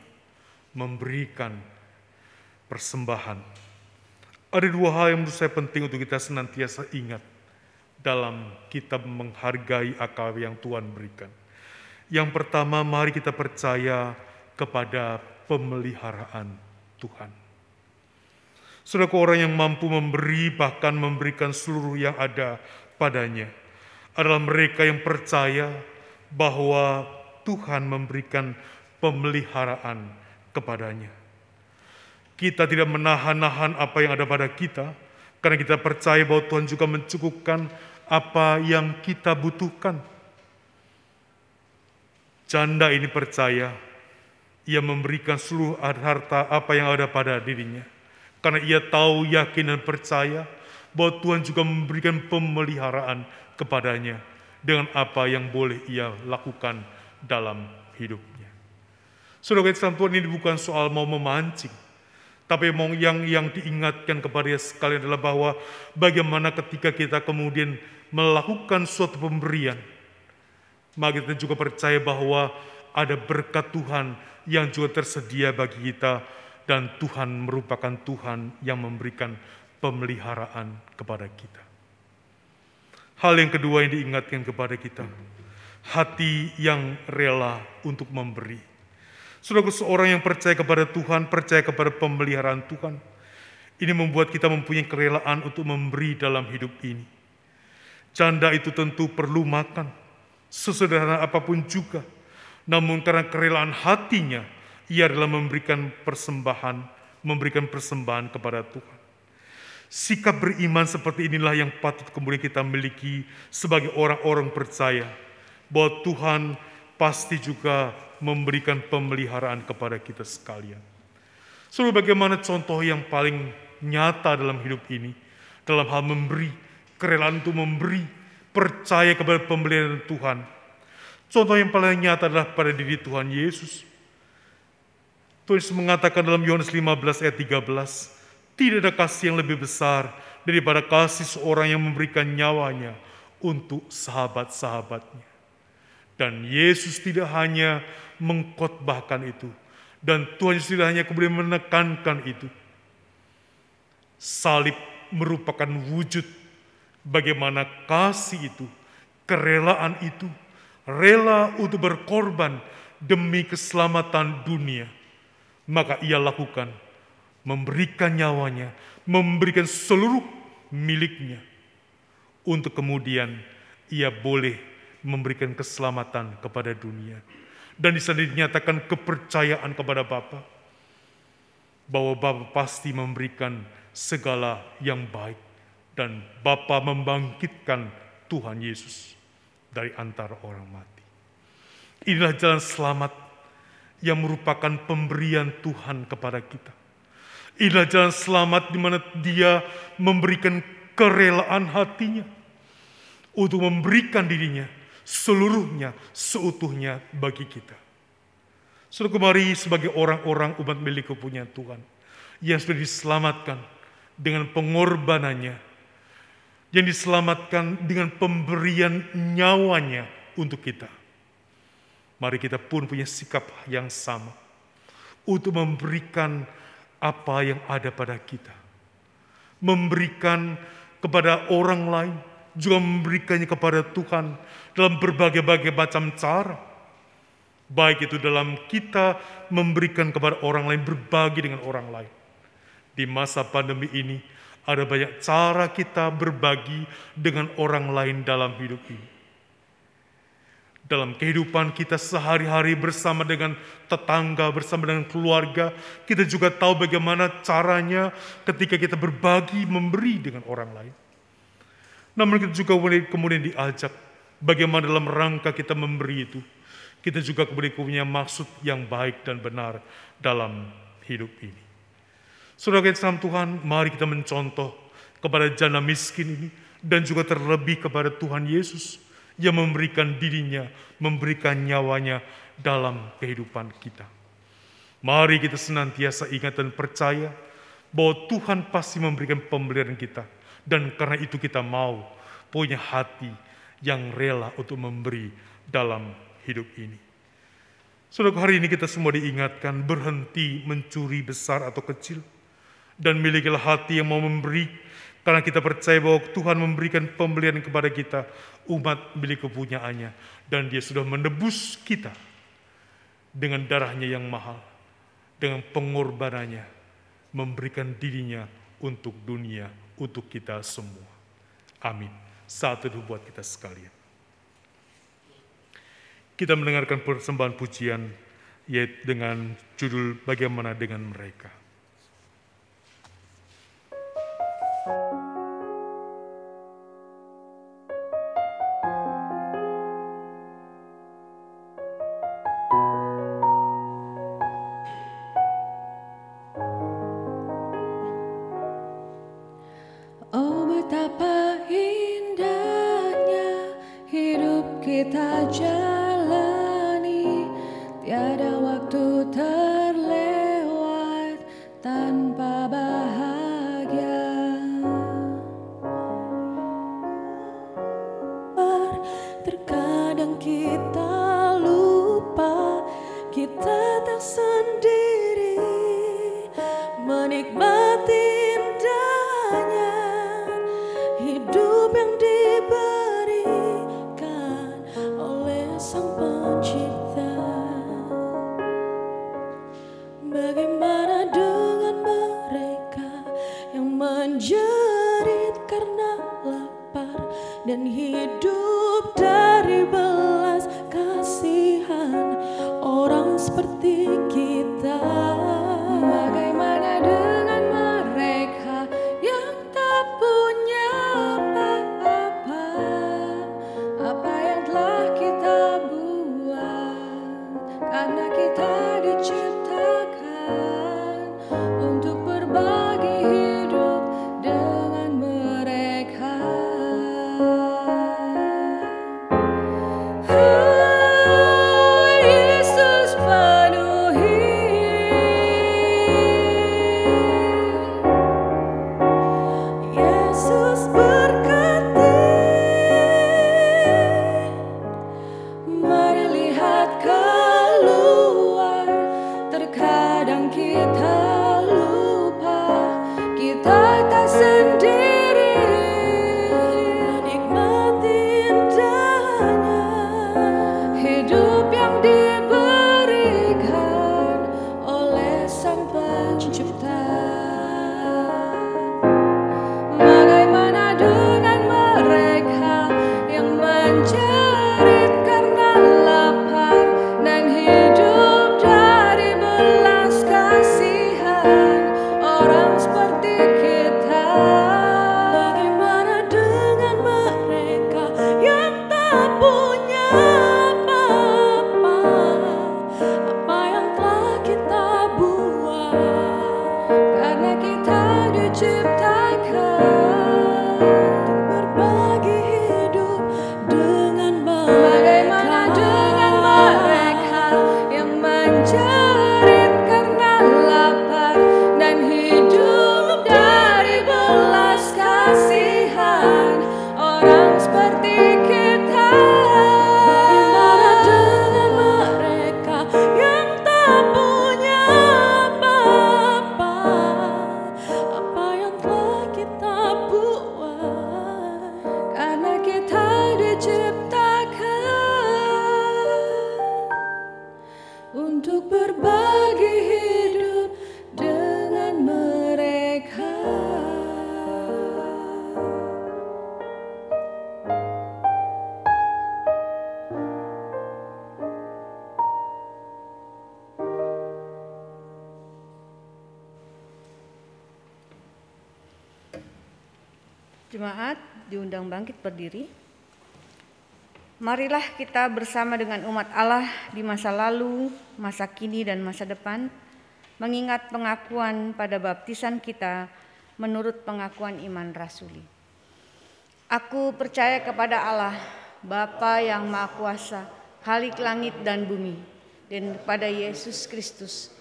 [SPEAKER 3] memberikan persembahan. Ada dua hal yang menurut saya penting untuk kita senantiasa ingat dalam kita menghargai akal yang Tuhan berikan. Yang pertama, mari kita percaya kepada pemeliharaan Tuhan. Saudara orang yang mampu memberi bahkan memberikan seluruh yang ada padanya adalah mereka yang percaya bahwa Tuhan memberikan pemeliharaan kepadanya. Kita tidak menahan-nahan apa yang ada pada kita, karena kita percaya bahwa Tuhan juga mencukupkan apa yang kita butuhkan. Janda ini percaya, ia memberikan seluruh harta apa yang ada pada dirinya. Karena ia tahu, yakin, dan percaya bahwa Tuhan juga memberikan pemeliharaan kepadanya dengan apa yang boleh ia lakukan dalam hidupnya. Saudara Islam Tuhan ini bukan soal mau memancing, tapi yang yang diingatkan kepada sekalian adalah bahwa bagaimana ketika kita kemudian melakukan suatu pemberian, maka kita juga percaya bahwa ada berkat Tuhan yang juga tersedia bagi kita dan Tuhan merupakan Tuhan yang memberikan pemeliharaan kepada kita. Hal yang kedua yang diingatkan kepada kita, hati yang rela untuk memberi. Saudara seorang yang percaya kepada Tuhan, percaya kepada pemeliharaan Tuhan, ini membuat kita mempunyai kerelaan untuk memberi dalam hidup ini. Janda itu tentu perlu makan, sesederhana apa pun juga. Namun karena kerelaan hatinya, ia adalah memberikan persembahan, memberikan persembahan kepada Tuhan. Sikap beriman seperti inilah yang patut kemudian kita miliki sebagai orang-orang percaya bahwa Tuhan pasti juga memberikan pemeliharaan kepada kita sekalian. So, bagaimana contoh yang paling nyata dalam hidup ini, dalam hal memberi, kerelaan untuk memberi, percaya kepada pembelian Tuhan. Contoh yang paling nyata adalah pada diri Tuhan Yesus. Tuhan Yesus mengatakan dalam Yohanes 15 ayat 13, tidak ada kasih yang lebih besar daripada kasih seorang yang memberikan nyawanya untuk sahabat-sahabatnya. Dan Yesus tidak hanya mengkotbahkan itu, dan Tuhan Yesus tidak hanya kemudian menekankan itu. Salib merupakan wujud bagaimana kasih itu, kerelaan itu, rela untuk berkorban demi keselamatan dunia. Maka ia lakukan, memberikan nyawanya, memberikan seluruh miliknya, untuk kemudian ia boleh memberikan keselamatan kepada dunia. Dan di sana dinyatakan kepercayaan kepada Bapa bahwa Bapa pasti memberikan segala yang baik dan Bapa membangkitkan Tuhan Yesus dari antara orang mati. Inilah jalan selamat yang merupakan pemberian Tuhan kepada kita. Inilah jalan selamat di mana Dia memberikan kerelaan hatinya untuk memberikan dirinya seluruhnya, seutuhnya bagi kita. Sudah kemari sebagai orang-orang umat milik kepunyaan Tuhan yang sudah diselamatkan dengan pengorbanannya, yang diselamatkan dengan pemberian nyawanya untuk kita. Mari kita pun punya sikap yang sama untuk memberikan apa yang ada pada kita. Memberikan kepada orang lain, juga memberikannya kepada Tuhan dalam berbagai-bagai macam cara. Baik itu dalam kita memberikan kepada orang lain, berbagi dengan orang lain. Di masa pandemi ini, ada banyak cara kita berbagi dengan orang lain dalam hidup ini dalam kehidupan kita sehari-hari bersama dengan tetangga, bersama dengan keluarga, kita juga tahu bagaimana caranya ketika kita berbagi, memberi dengan orang lain. Namun kita juga kemudian diajak bagaimana dalam rangka kita memberi itu, kita juga kemudian punya maksud yang baik dan benar dalam hidup ini. Saudara kita Tuhan, mari kita mencontoh kepada jana miskin ini dan juga terlebih kepada Tuhan Yesus yang memberikan dirinya, memberikan nyawanya dalam kehidupan kita. Mari kita senantiasa ingat dan percaya bahwa Tuhan pasti memberikan pemberian kita. Dan karena itu kita mau punya hati yang rela untuk memberi dalam hidup ini. Saudara hari ini kita semua diingatkan berhenti mencuri besar atau kecil. Dan milikilah hati yang mau memberi karena kita percaya bahwa Tuhan memberikan pembelian kepada kita umat milik kepunyaannya. Dan dia sudah menebus kita dengan darahnya yang mahal. Dengan pengorbanannya. Memberikan dirinya untuk dunia, untuk kita semua. Amin. Saat itu buat kita sekalian. Kita mendengarkan persembahan pujian yaitu dengan judul Bagaimana dengan Mereka.
[SPEAKER 4] Kita
[SPEAKER 6] bersama dengan umat Allah di masa lalu, masa kini, dan masa depan mengingat pengakuan pada baptisan kita menurut pengakuan iman rasuli. Aku percaya kepada Allah, Bapa yang Maha Kuasa, Khalik langit dan bumi, dan kepada Yesus Kristus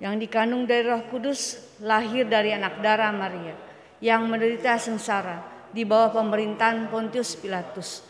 [SPEAKER 6] yang dikandung dari Roh Kudus, lahir dari anak darah Maria, yang menderita sengsara di bawah pemerintahan Pontius Pilatus,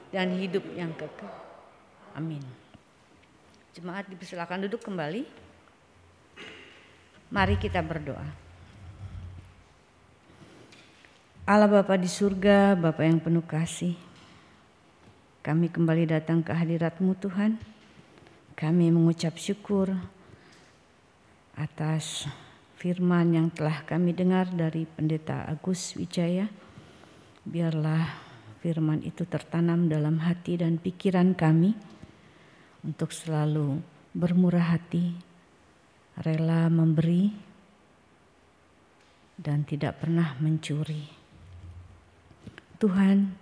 [SPEAKER 6] dan hidup yang kekal. Amin. Jemaat dipersilakan duduk kembali. Mari kita berdoa. Allah Bapa di surga, Bapa yang penuh kasih. Kami kembali datang ke hadirat-Mu Tuhan. Kami mengucap syukur atas firman yang telah kami dengar dari Pendeta Agus Wijaya. Biarlah firman itu tertanam dalam hati dan pikiran kami untuk selalu bermurah hati, rela memberi, dan tidak pernah mencuri. Tuhan,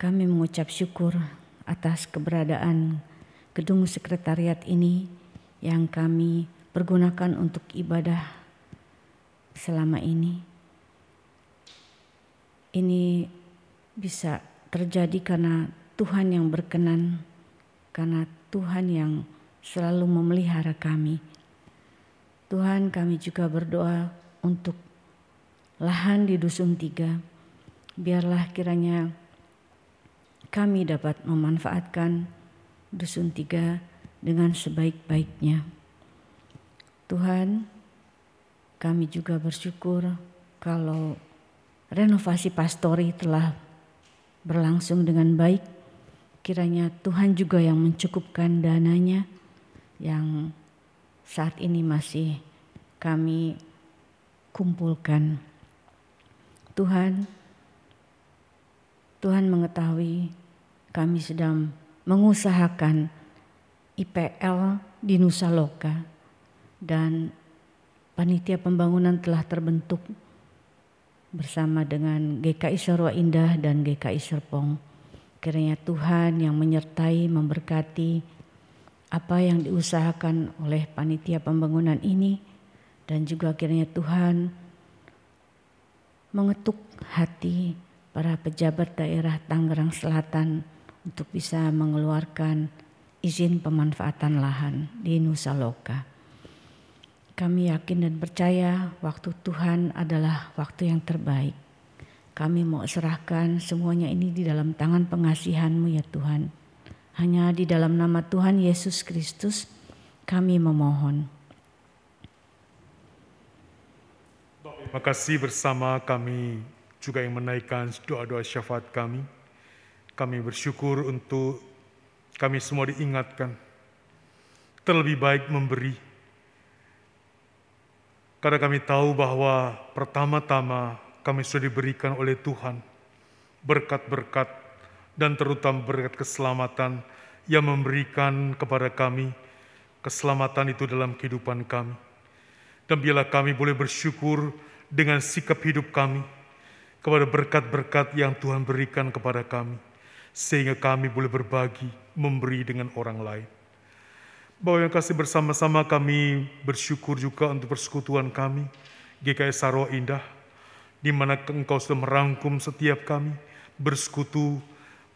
[SPEAKER 6] kami mengucap syukur atas keberadaan gedung sekretariat ini yang kami pergunakan untuk ibadah selama ini. Ini bisa terjadi karena Tuhan yang berkenan, karena Tuhan yang selalu memelihara kami. Tuhan kami juga berdoa untuk lahan di Dusun Tiga. Biarlah kiranya kami dapat memanfaatkan Dusun Tiga dengan sebaik-baiknya. Tuhan, kami juga bersyukur kalau renovasi pastori telah berlangsung dengan baik. Kiranya Tuhan juga yang mencukupkan dananya yang saat ini masih kami kumpulkan. Tuhan, Tuhan mengetahui kami sedang mengusahakan IPL di Nusa Loka dan panitia pembangunan telah terbentuk bersama dengan GKI Sarwa Indah dan GKI Serpong. Kiranya Tuhan yang menyertai, memberkati, apa yang diusahakan oleh panitia pembangunan ini dan juga akhirnya Tuhan mengetuk hati para pejabat daerah Tangerang Selatan untuk bisa mengeluarkan izin pemanfaatan lahan di Nusa Loka. Kami yakin dan percaya waktu Tuhan adalah waktu yang terbaik. Kami mau serahkan semuanya ini di dalam tangan pengasihan-Mu ya Tuhan. Hanya di dalam nama Tuhan Yesus Kristus kami memohon.
[SPEAKER 3] Terima kasih bersama kami juga yang menaikkan doa-doa syafaat kami. Kami bersyukur untuk kami semua diingatkan. Terlebih baik memberi. Karena kami tahu bahwa pertama-tama kami sudah diberikan oleh Tuhan berkat-berkat dan terutama berkat keselamatan yang memberikan kepada kami keselamatan itu dalam kehidupan kami. Dan biarlah kami boleh bersyukur dengan sikap hidup kami kepada berkat-berkat yang Tuhan berikan kepada kami. Sehingga kami boleh berbagi, memberi dengan orang lain. Bahwa yang kasih bersama-sama kami bersyukur juga untuk persekutuan kami, GKS Sarwa Indah, di mana engkau sudah merangkum setiap kami, bersekutu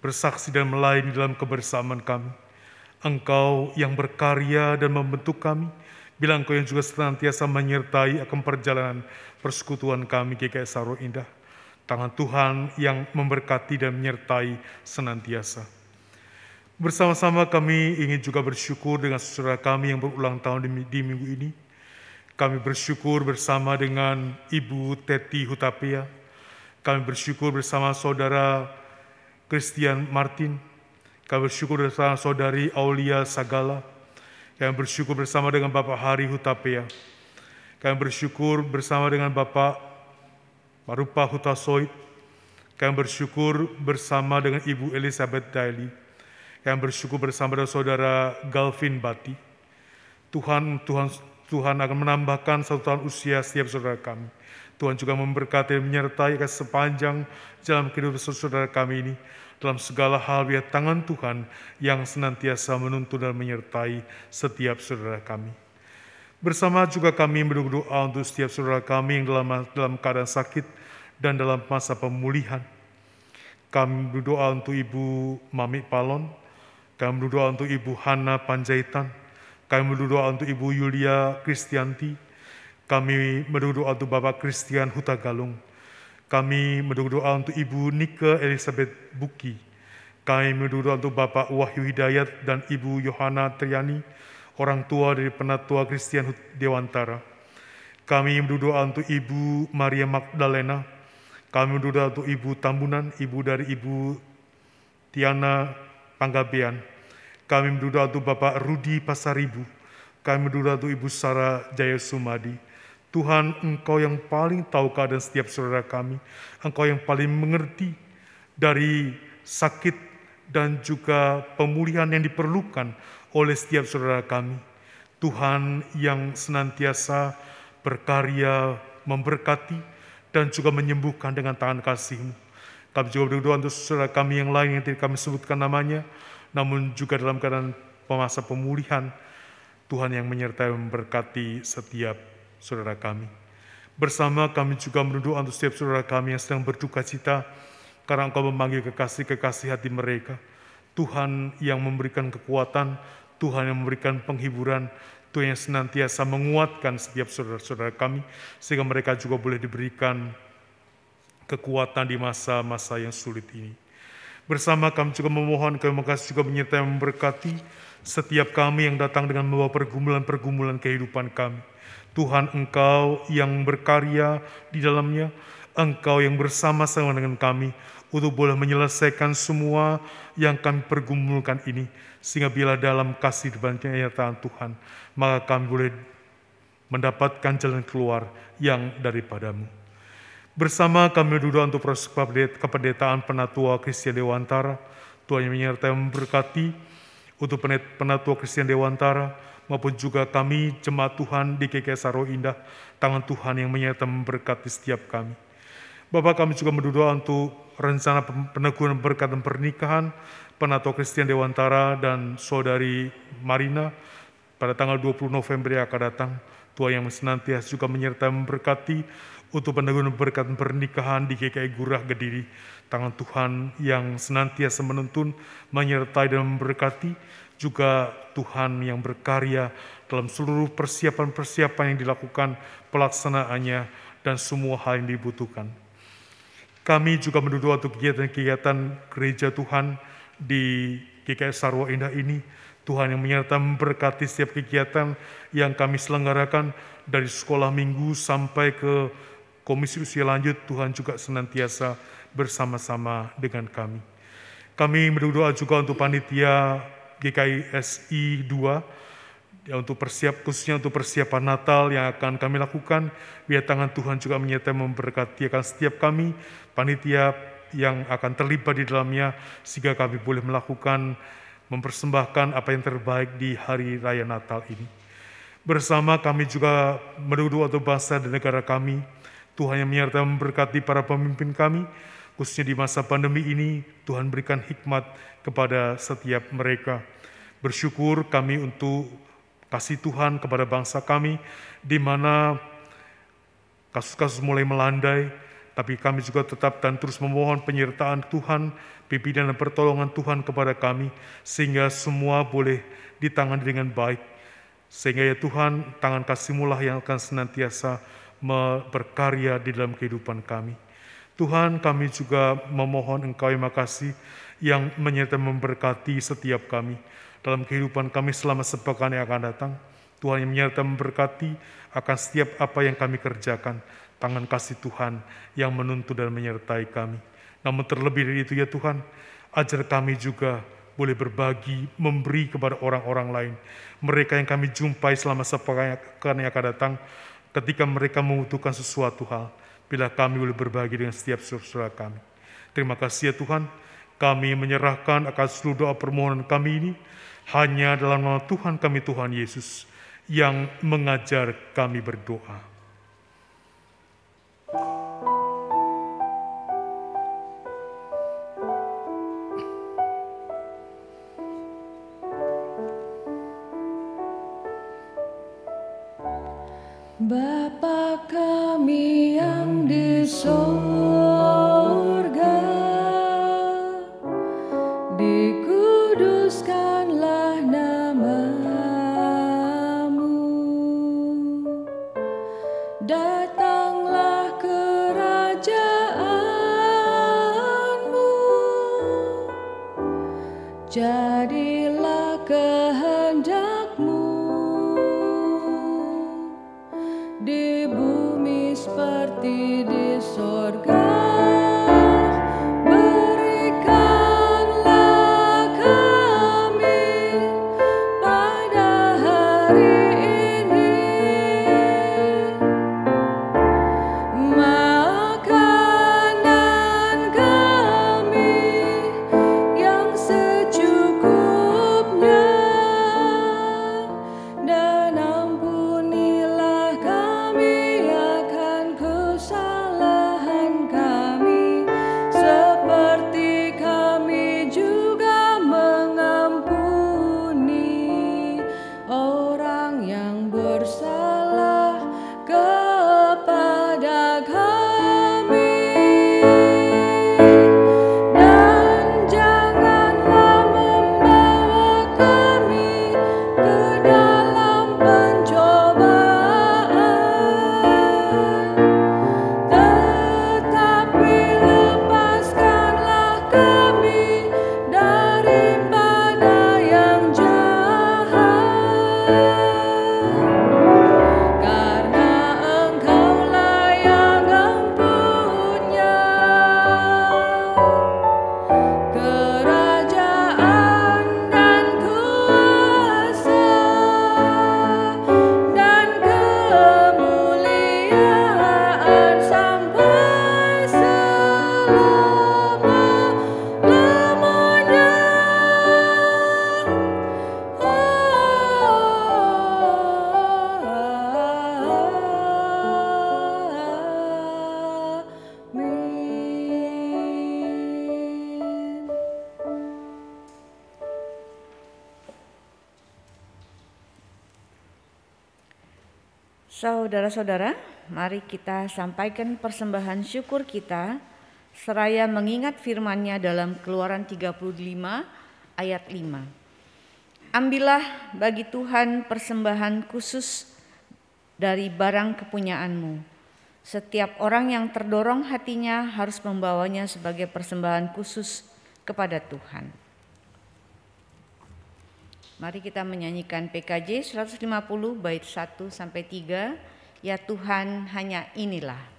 [SPEAKER 3] bersaksi dan melayani dalam kebersamaan kami. Engkau yang berkarya dan membentuk kami, bilang engkau yang juga senantiasa menyertai akan perjalanan persekutuan kami GKS Saro Indah. Tangan Tuhan yang memberkati dan menyertai senantiasa. Bersama-sama kami ingin juga bersyukur dengan saudara kami yang berulang tahun di, di minggu ini. Kami bersyukur bersama dengan Ibu Teti Hutapea, Kami bersyukur bersama saudara Christian Martin. Kami bersyukur bersama saudari Aulia Sagala. Kami bersyukur bersama dengan Bapak Hari Hutapea. Kami bersyukur bersama dengan Bapak Marupa Hutasoid. Kami bersyukur bersama dengan Ibu Elizabeth Daily. Kami bersyukur bersama dengan saudara Galvin Bati. Tuhan, Tuhan, Tuhan akan menambahkan satu tahun usia setiap saudara kami. Tuhan juga memberkati dan menyertai sepanjang jalan kehidupan saudara kami ini. Dalam segala hal biar tangan Tuhan yang senantiasa menuntun dan menyertai setiap saudara kami. Bersama juga kami berdoa untuk setiap saudara kami yang dalam, dalam keadaan sakit dan dalam masa pemulihan. Kami berdoa untuk Ibu Mami Palon, kami berdoa untuk Ibu Hana Panjaitan, kami berdoa untuk Ibu Yulia Kristianti, kami berdoa untuk Bapak Christian Hutagalung, kami berdoa untuk Ibu Nika Elizabeth Buki, kami berdoa untuk Bapak Wahyu Hidayat dan Ibu Yohana Triani, orang tua dari Penatua Christian Dewantara. Kami berdoa untuk Ibu Maria Magdalena, kami berdoa untuk Ibu Tambunan, Ibu dari Ibu Tiana Panggabean. Kami berdoa untuk Bapak Rudi Pasaribu. Kami berdoa untuk Ibu Sarah Jaya Sumadi. Tuhan, Engkau yang paling tahu keadaan setiap saudara kami. Engkau yang paling mengerti dari sakit dan juga pemulihan yang diperlukan oleh setiap saudara kami. Tuhan yang senantiasa berkarya, memberkati, dan juga menyembuhkan dengan tangan kasih-Mu. Kami juga berdoa untuk saudara kami yang lain yang tidak kami sebutkan namanya, namun juga dalam keadaan masa pemulihan, Tuhan yang menyertai memberkati setiap saudara kami. Bersama kami juga berdoa untuk setiap saudara kami yang sedang berduka cita, karena Engkau memanggil kekasih-kekasih hati mereka. Tuhan yang memberikan kekuatan, Tuhan yang memberikan penghiburan, Tuhan yang senantiasa menguatkan setiap saudara-saudara kami, sehingga mereka juga boleh diberikan kekuatan di masa-masa yang sulit ini. Bersama kami juga memohon kami kasih juga menyertai memberkati setiap kami yang datang dengan membawa pergumulan-pergumulan kehidupan kami. Tuhan Engkau yang berkarya di dalamnya, Engkau yang bersama-sama dengan kami untuk boleh menyelesaikan semua yang kami pergumulkan ini. Sehingga bila dalam kasih dan kenyataan Tuhan, maka kami boleh mendapatkan jalan keluar yang daripadamu. Bersama kami berdoa untuk proses kependetaan penatua Kristian Dewantara, Tuhan yang menyertai memberkati untuk penatua Kristian Dewantara, maupun juga kami jemaat Tuhan di KK Saro Indah, tangan Tuhan yang menyertai memberkati setiap kami. Bapak kami juga berdoa untuk rencana peneguhan berkat dan pernikahan Penatua Kristian Dewantara dan Saudari Marina pada tanggal 20 November yang akan datang. Tuhan yang senantiasa juga menyertai memberkati untuk peneguhan berkat pernikahan di GKI Gurah Gediri. Tangan Tuhan yang senantiasa menuntun, menyertai dan memberkati. Juga Tuhan yang berkarya dalam seluruh persiapan-persiapan yang dilakukan, pelaksanaannya, dan semua hal yang dibutuhkan. Kami juga berdoa untuk kegiatan-kegiatan gereja Tuhan di GKS Sarwa Indah ini. Tuhan yang menyertai memberkati setiap kegiatan yang kami selenggarakan dari sekolah minggu sampai ke komisi usia lanjut. Tuhan juga senantiasa bersama-sama dengan kami. Kami berdoa juga untuk panitia GKISI 2 ya, untuk persiap khususnya untuk persiapan Natal yang akan kami lakukan biar tangan Tuhan juga menyertai memberkati akan setiap kami panitia yang akan terlibat di dalamnya sehingga kami boleh melakukan mempersembahkan apa yang terbaik di hari raya Natal ini. Bersama kami juga berdoa untuk bangsa dan negara kami. Tuhan yang menyertai memberkati para pemimpin kami, khususnya di masa pandemi ini, Tuhan berikan hikmat kepada setiap mereka. Bersyukur kami untuk kasih Tuhan kepada bangsa kami, di mana kasus-kasus mulai melandai, tapi kami juga tetap dan terus memohon penyertaan Tuhan, pimpinan dan pertolongan Tuhan kepada kami, sehingga semua boleh ditangani dengan baik. Sehingga ya Tuhan, tangan kasih lah yang akan senantiasa berkarya di dalam kehidupan kami. Tuhan kami juga memohon Engkau yang makasih yang menyertai memberkati setiap kami dalam kehidupan kami selama sepekan yang akan datang. Tuhan yang menyertai memberkati akan setiap apa yang kami kerjakan. Tangan kasih Tuhan yang menuntun dan menyertai kami. Namun terlebih dari itu ya Tuhan, ajar kami juga boleh berbagi, memberi kepada orang-orang lain. Mereka yang kami jumpai selama sepekan yang akan datang, ketika mereka membutuhkan sesuatu hal, bila kami boleh berbagi dengan setiap saudara kami. Terima kasih ya Tuhan, kami menyerahkan akan seluruh doa permohonan kami ini hanya dalam nama Tuhan kami Tuhan Yesus yang mengajar kami berdoa.
[SPEAKER 4] Bapa kami yang di sorga
[SPEAKER 6] Saudara-saudara, mari kita sampaikan persembahan syukur kita seraya mengingat firman-Nya dalam Keluaran 35 ayat 5. Ambillah bagi Tuhan persembahan khusus dari barang kepunyaanmu. Setiap orang yang terdorong hatinya harus membawanya sebagai persembahan khusus kepada Tuhan. Mari kita menyanyikan PKJ 150 bait 1 sampai 3. Ya Tuhan, hanya inilah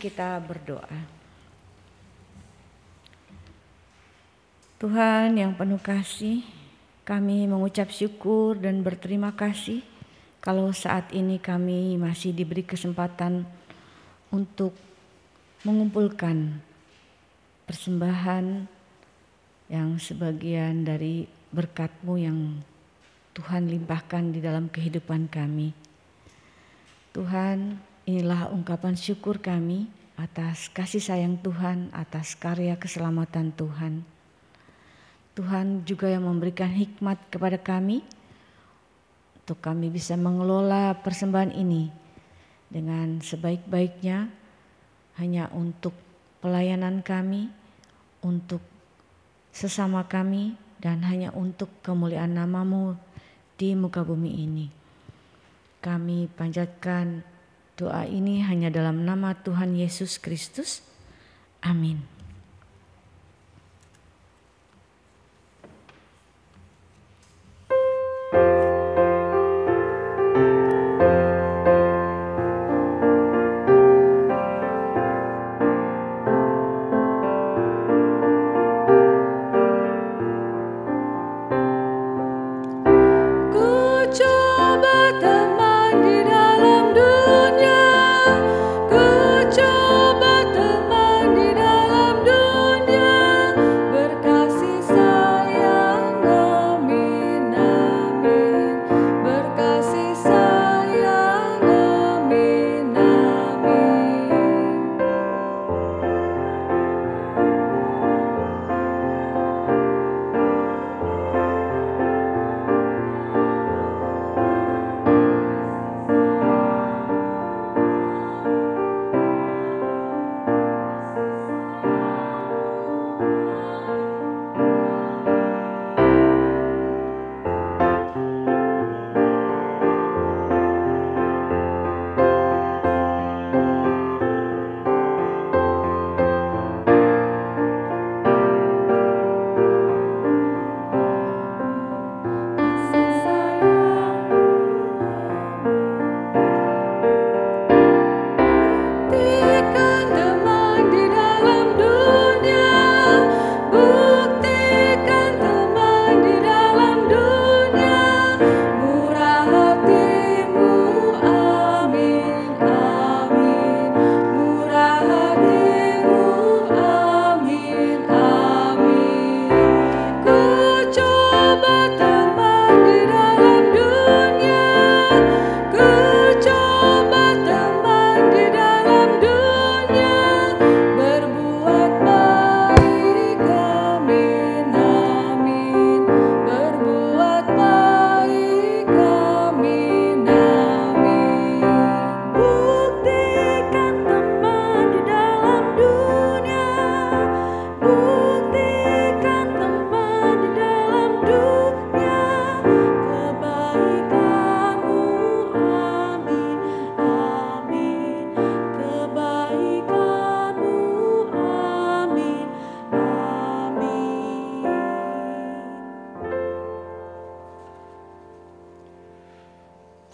[SPEAKER 4] kita berdoa. Tuhan yang penuh kasih, kami mengucap syukur dan berterima kasih kalau saat ini kami masih diberi kesempatan untuk mengumpulkan persembahan yang sebagian dari berkat-Mu yang Tuhan limpahkan di dalam kehidupan kami. Tuhan, inilah ungkapan syukur kami atas kasih sayang Tuhan, atas karya keselamatan Tuhan. Tuhan juga yang memberikan hikmat kepada kami untuk kami bisa mengelola persembahan ini dengan sebaik-baiknya hanya untuk pelayanan kami, untuk sesama kami, dan hanya untuk kemuliaan namamu di muka bumi ini. Kami panjatkan doa ini hanya dalam nama Tuhan Yesus Kristus. Amin.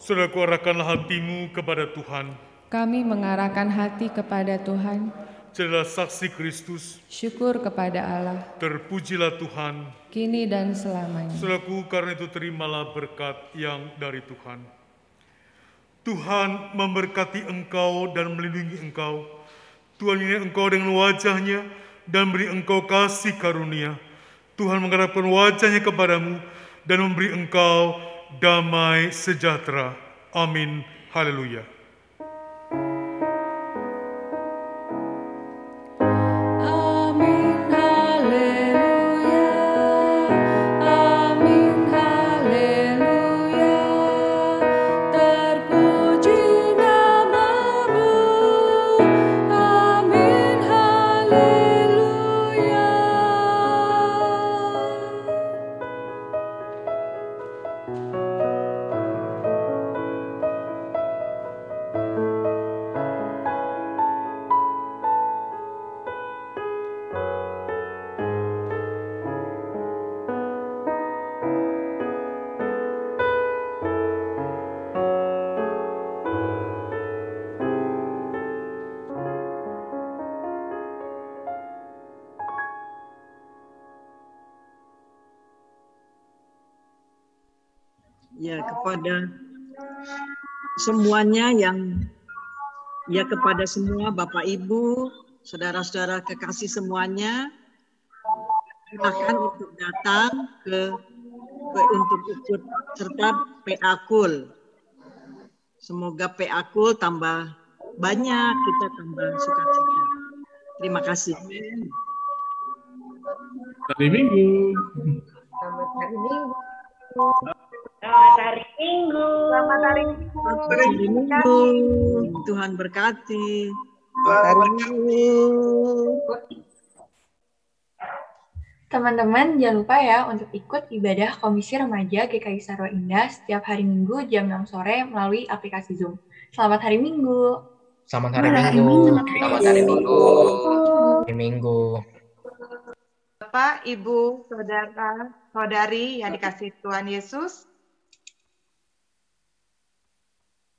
[SPEAKER 3] Saudaraku arahkanlah hatimu kepada Tuhan.
[SPEAKER 7] Kami mengarahkan hati kepada Tuhan.
[SPEAKER 3] Jadilah saksi Kristus.
[SPEAKER 7] Syukur kepada Allah.
[SPEAKER 3] Terpujilah Tuhan.
[SPEAKER 7] Kini dan selamanya.
[SPEAKER 3] Saudaraku, karena itu terimalah berkat yang dari Tuhan. Tuhan memberkati engkau dan melindungi engkau. Tuhan ini engkau dengan wajahnya dan beri engkau kasih karunia. Tuhan mengharapkan wajahnya kepadamu dan memberi engkau damai sejahtera. Amin. Haleluya.
[SPEAKER 8] Kepada semuanya yang ya kepada semua Bapak Ibu, saudara-saudara kekasih semuanya, silakan untuk datang ke, ke untuk ikut serta PA Kul. Semoga PA Kul tambah banyak, kita tambah sukacita. Terima kasih.
[SPEAKER 9] Hari Minggu.
[SPEAKER 10] Selamat hari Minggu.
[SPEAKER 11] Selamat hari Minggu.
[SPEAKER 10] Selamat hari
[SPEAKER 8] Selamat hari Minggu. Tuhan berkati.
[SPEAKER 10] Hari Minggu.
[SPEAKER 12] Teman-teman, jangan lupa ya untuk ikut ibadah Komisi Remaja GKI Sarwa Indah setiap hari Minggu jam 6 sore melalui aplikasi Zoom. Selamat hari Minggu.
[SPEAKER 13] Selamat hari Minggu. Selamat hari Minggu. Hari Minggu.
[SPEAKER 10] Bapak, Ibu, Saudara, Saudari yang dikasih Tuhan Yesus.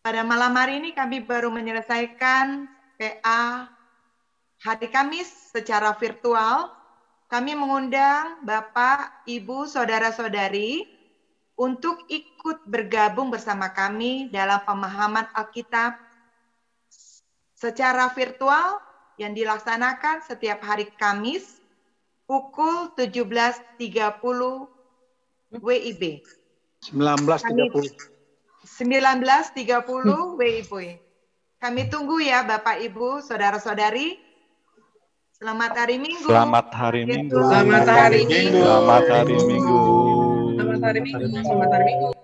[SPEAKER 10] Pada malam hari ini kami baru menyelesaikan PA hari Kamis secara virtual. Kami mengundang Bapak, Ibu, Saudara-saudari untuk ikut bergabung bersama kami dalam pemahaman Alkitab secara virtual yang dilaksanakan setiap hari Kamis pukul 17.30 WIB.
[SPEAKER 14] 19.30.
[SPEAKER 10] 19.30 WIB. Kami tunggu ya Bapak Ibu, Saudara-saudari. Selamat hari Minggu.
[SPEAKER 14] Selamat hari Minggu.
[SPEAKER 10] Selamat hari Minggu.
[SPEAKER 14] Selamat hari Minggu.
[SPEAKER 10] Selamat hari Minggu. Selamat hari
[SPEAKER 15] Minggu.